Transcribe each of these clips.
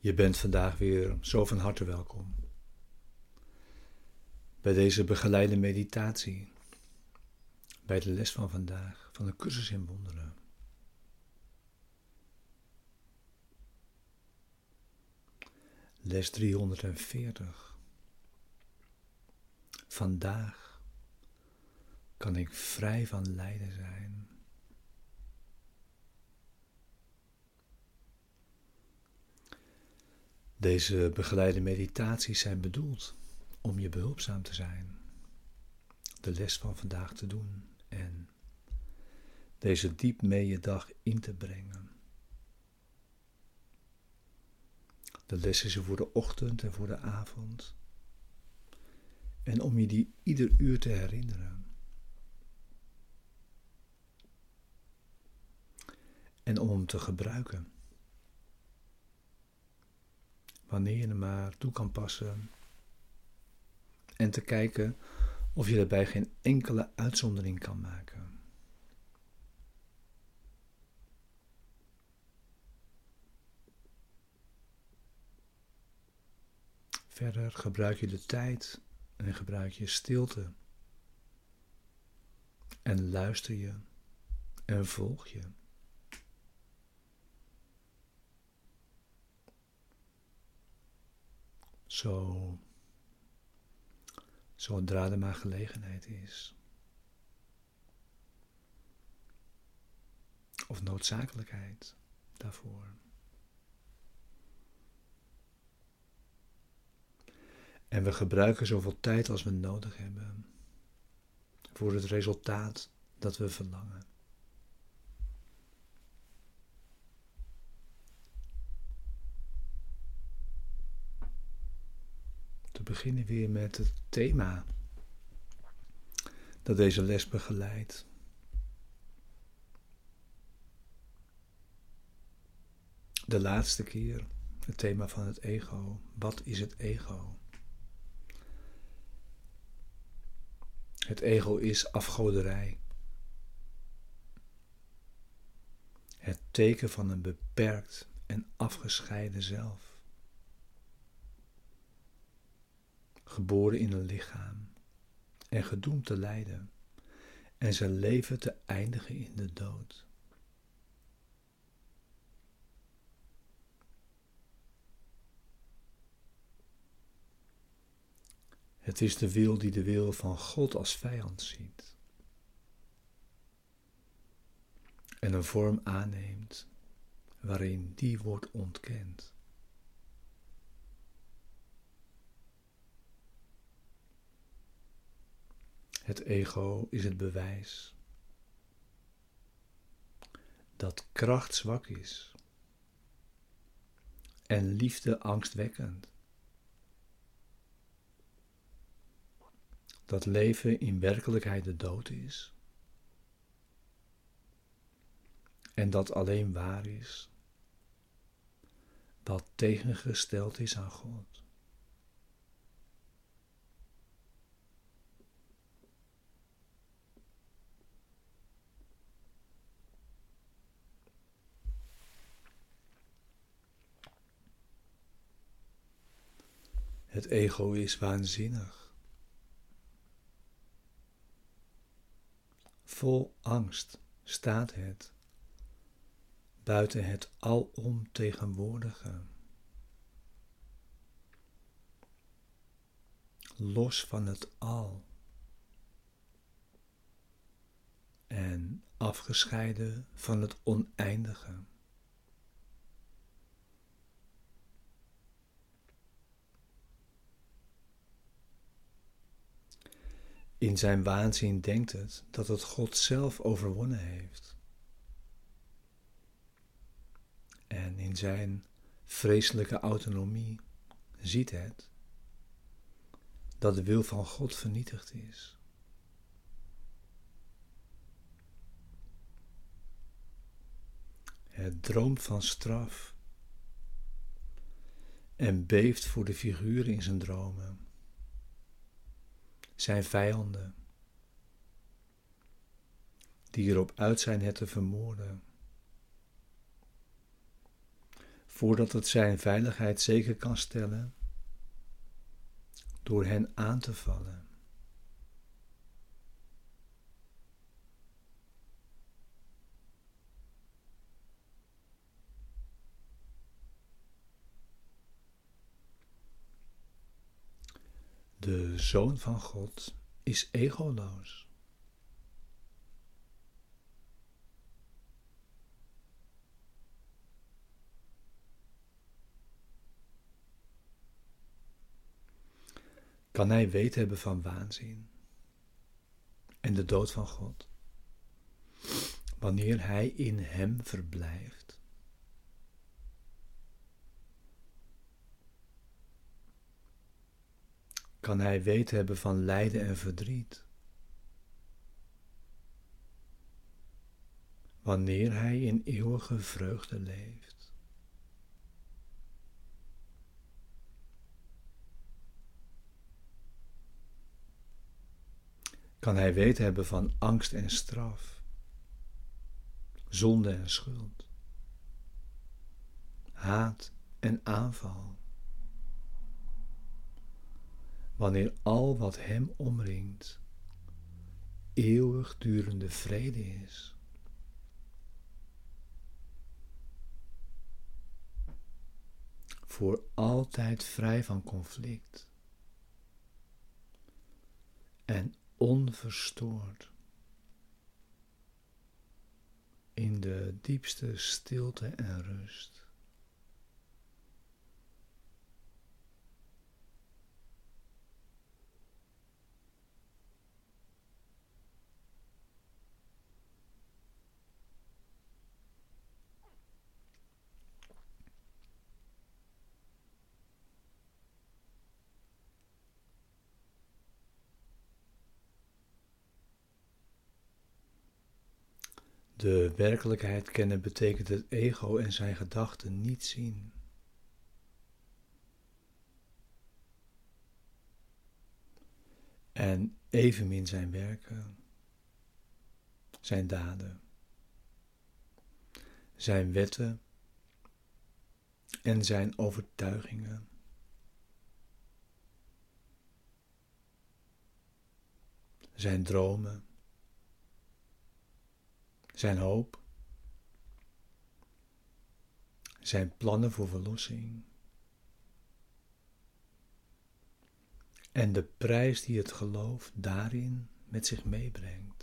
Je bent vandaag weer zo van harte welkom bij deze begeleide meditatie, bij de les van vandaag van de cursus in wonderen. Les 340. Vandaag kan ik vrij van lijden zijn. Deze begeleide meditaties zijn bedoeld om je behulpzaam te zijn, de les van vandaag te doen en deze diep mee je dag in te brengen. De les is voor de ochtend en voor de avond. En om je die ieder uur te herinneren. En om hem te gebruiken wanneer je hem maar toe kan passen. En te kijken of je daarbij geen enkele uitzondering kan maken. Verder gebruik je de tijd en gebruik je stilte. En luister je en volg je. Zo, zodra er maar gelegenheid is. Of noodzakelijkheid daarvoor. En we gebruiken zoveel tijd als we nodig hebben voor het resultaat dat we verlangen. Beginnen weer met het thema dat deze les begeleidt. De laatste keer het thema van het ego. Wat is het ego? Het ego is afgoderij. Het teken van een beperkt en afgescheiden zelf. Geboren in een lichaam en gedoemd te lijden en zijn leven te eindigen in de dood. Het is de wil die de wil van God als vijand ziet en een vorm aanneemt waarin die wordt ontkend. Het ego is het bewijs dat kracht zwak is en liefde angstwekkend. Dat leven in werkelijkheid de dood is en dat alleen waar is wat tegengesteld is aan God. Het ego is waanzinnig. Vol angst staat het buiten het alomtegenwoordige. Los van het al. En afgescheiden van het oneindige. In zijn waanzin denkt het dat het God zelf overwonnen heeft. En in zijn vreselijke autonomie ziet het dat de wil van God vernietigd is. Het droomt van straf en beeft voor de figuren in zijn dromen zijn vijanden, die erop uit zijn het te vermoorden. voordat het zijn veiligheid zeker kan stellen door hen aan te vallen. De Zoon van God is egoloos. Kan hij weet hebben van waanzin en de dood van God, wanneer hij in hem verblijft? Kan hij weten hebben van lijden en verdriet. Wanneer hij in eeuwige vreugde leeft. Kan hij weten hebben van angst en straf, zonde en schuld, haat en aanval wanneer al wat hem omringt eeuwigdurende vrede is. Voor altijd vrij van conflict en onverstoord in de diepste stilte en rust. De werkelijkheid kennen betekent het ego en zijn gedachten niet zien. En evenmin zijn werken, zijn daden, zijn wetten en zijn overtuigingen. Zijn dromen zijn hoop, zijn plannen voor verlossing en de prijs die het geloof daarin met zich meebrengt.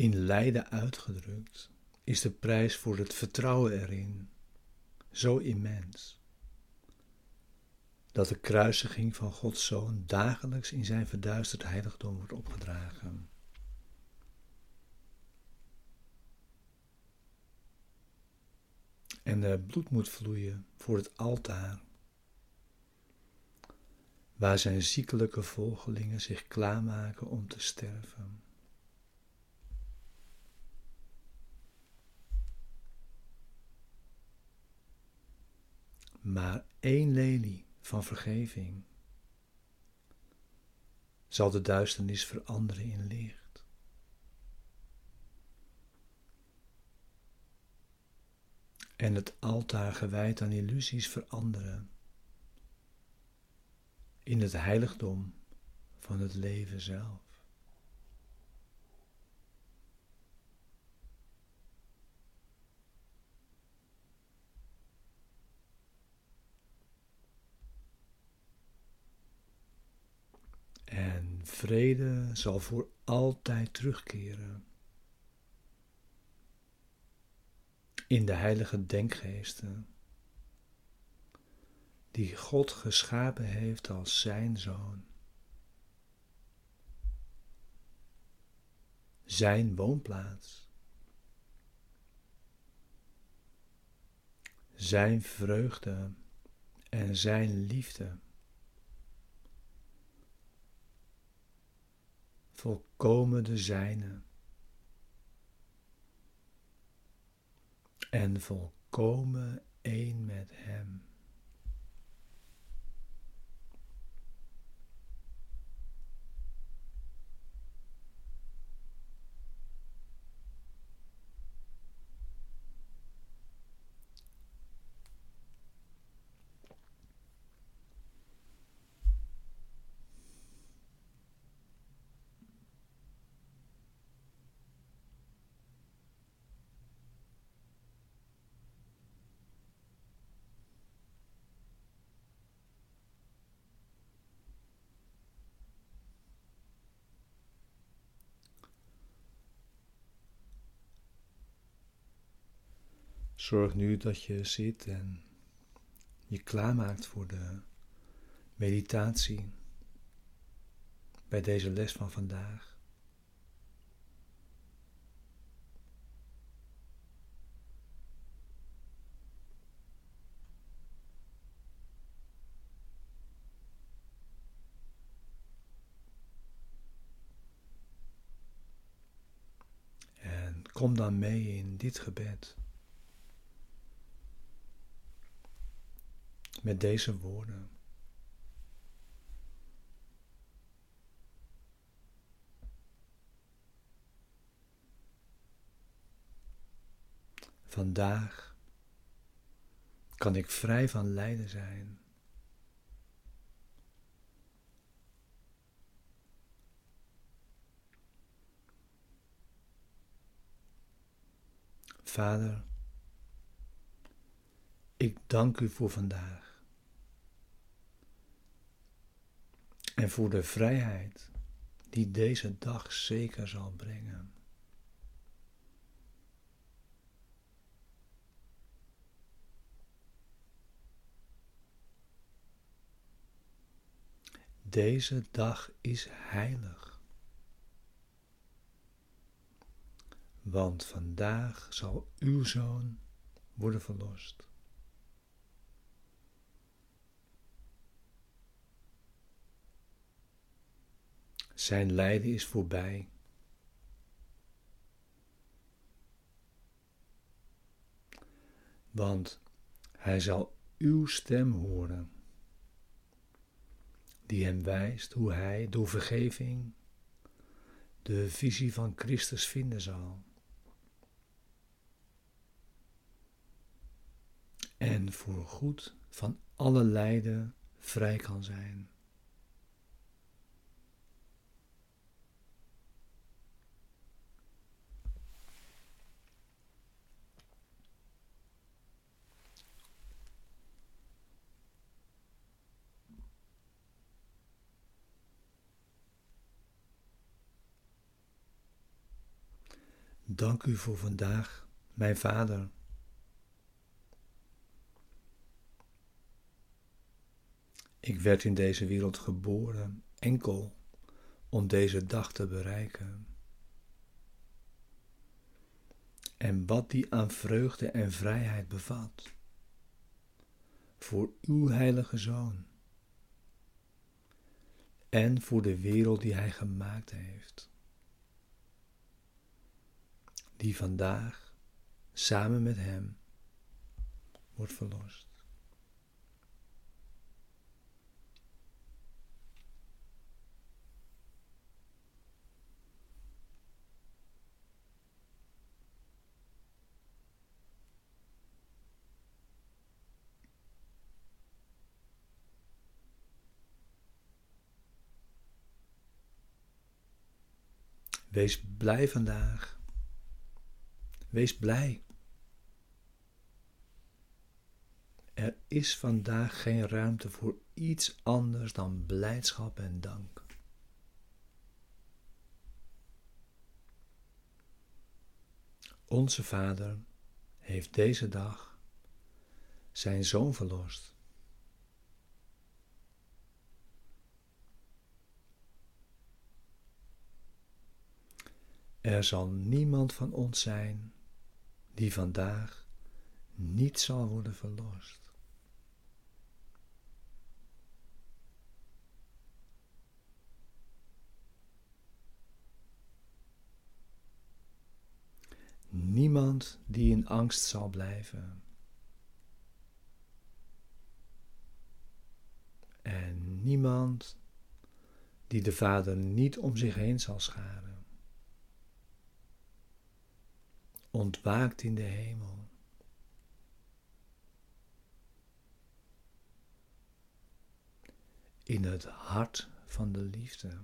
In lijden uitgedrukt is de prijs voor het vertrouwen erin zo immens dat de kruisiging van Gods Zoon dagelijks in zijn verduisterd heiligdom wordt opgedragen. En er bloed moet vloeien voor het altaar, waar zijn ziekelijke volgelingen zich klaarmaken om te sterven. Maar één lelie van vergeving zal de duisternis veranderen in licht. En het altaar gewijd aan illusies veranderen in het heiligdom van het leven zelf. En vrede zal voor altijd terugkeren. In de heilige denkgeesten, die God geschapen heeft als zijn zoon. Zijn woonplaats. Zijn vreugde en zijn liefde. Volkomen de zijne. en volkomen één met Hem. Zorg nu dat je zit en je klaarmaakt voor de meditatie bij deze les van vandaag. En kom dan mee in dit gebed. Met deze woorden. Vandaag kan ik vrij van lijden zijn. Vader, ik dank u voor vandaag. En voor de vrijheid die deze dag zeker zal brengen. Deze dag is heilig. Want vandaag zal uw zoon worden verlost. Zijn lijden is voorbij. Want hij zal uw stem horen, die hem wijst hoe hij door vergeving de visie van Christus vinden zal. En voor goed van alle lijden vrij kan zijn. Dank u voor vandaag, mijn Vader. Ik werd in deze wereld geboren enkel om deze dag te bereiken. En wat die aan vreugde en vrijheid bevat, voor uw heilige Zoon en voor de wereld die Hij gemaakt heeft die vandaag samen met Hem wordt verlost. Wees blij vandaag Wees blij. Er is vandaag geen ruimte voor iets anders dan blijdschap en dank. Onze Vader heeft deze dag zijn zoon verlost. Er zal niemand van ons zijn die vandaag niet zal worden verlost. Niemand die in angst zal blijven. En niemand die de Vader niet om zich heen zal scharen. Ontwaakt in de hemel. In het hart van de liefde.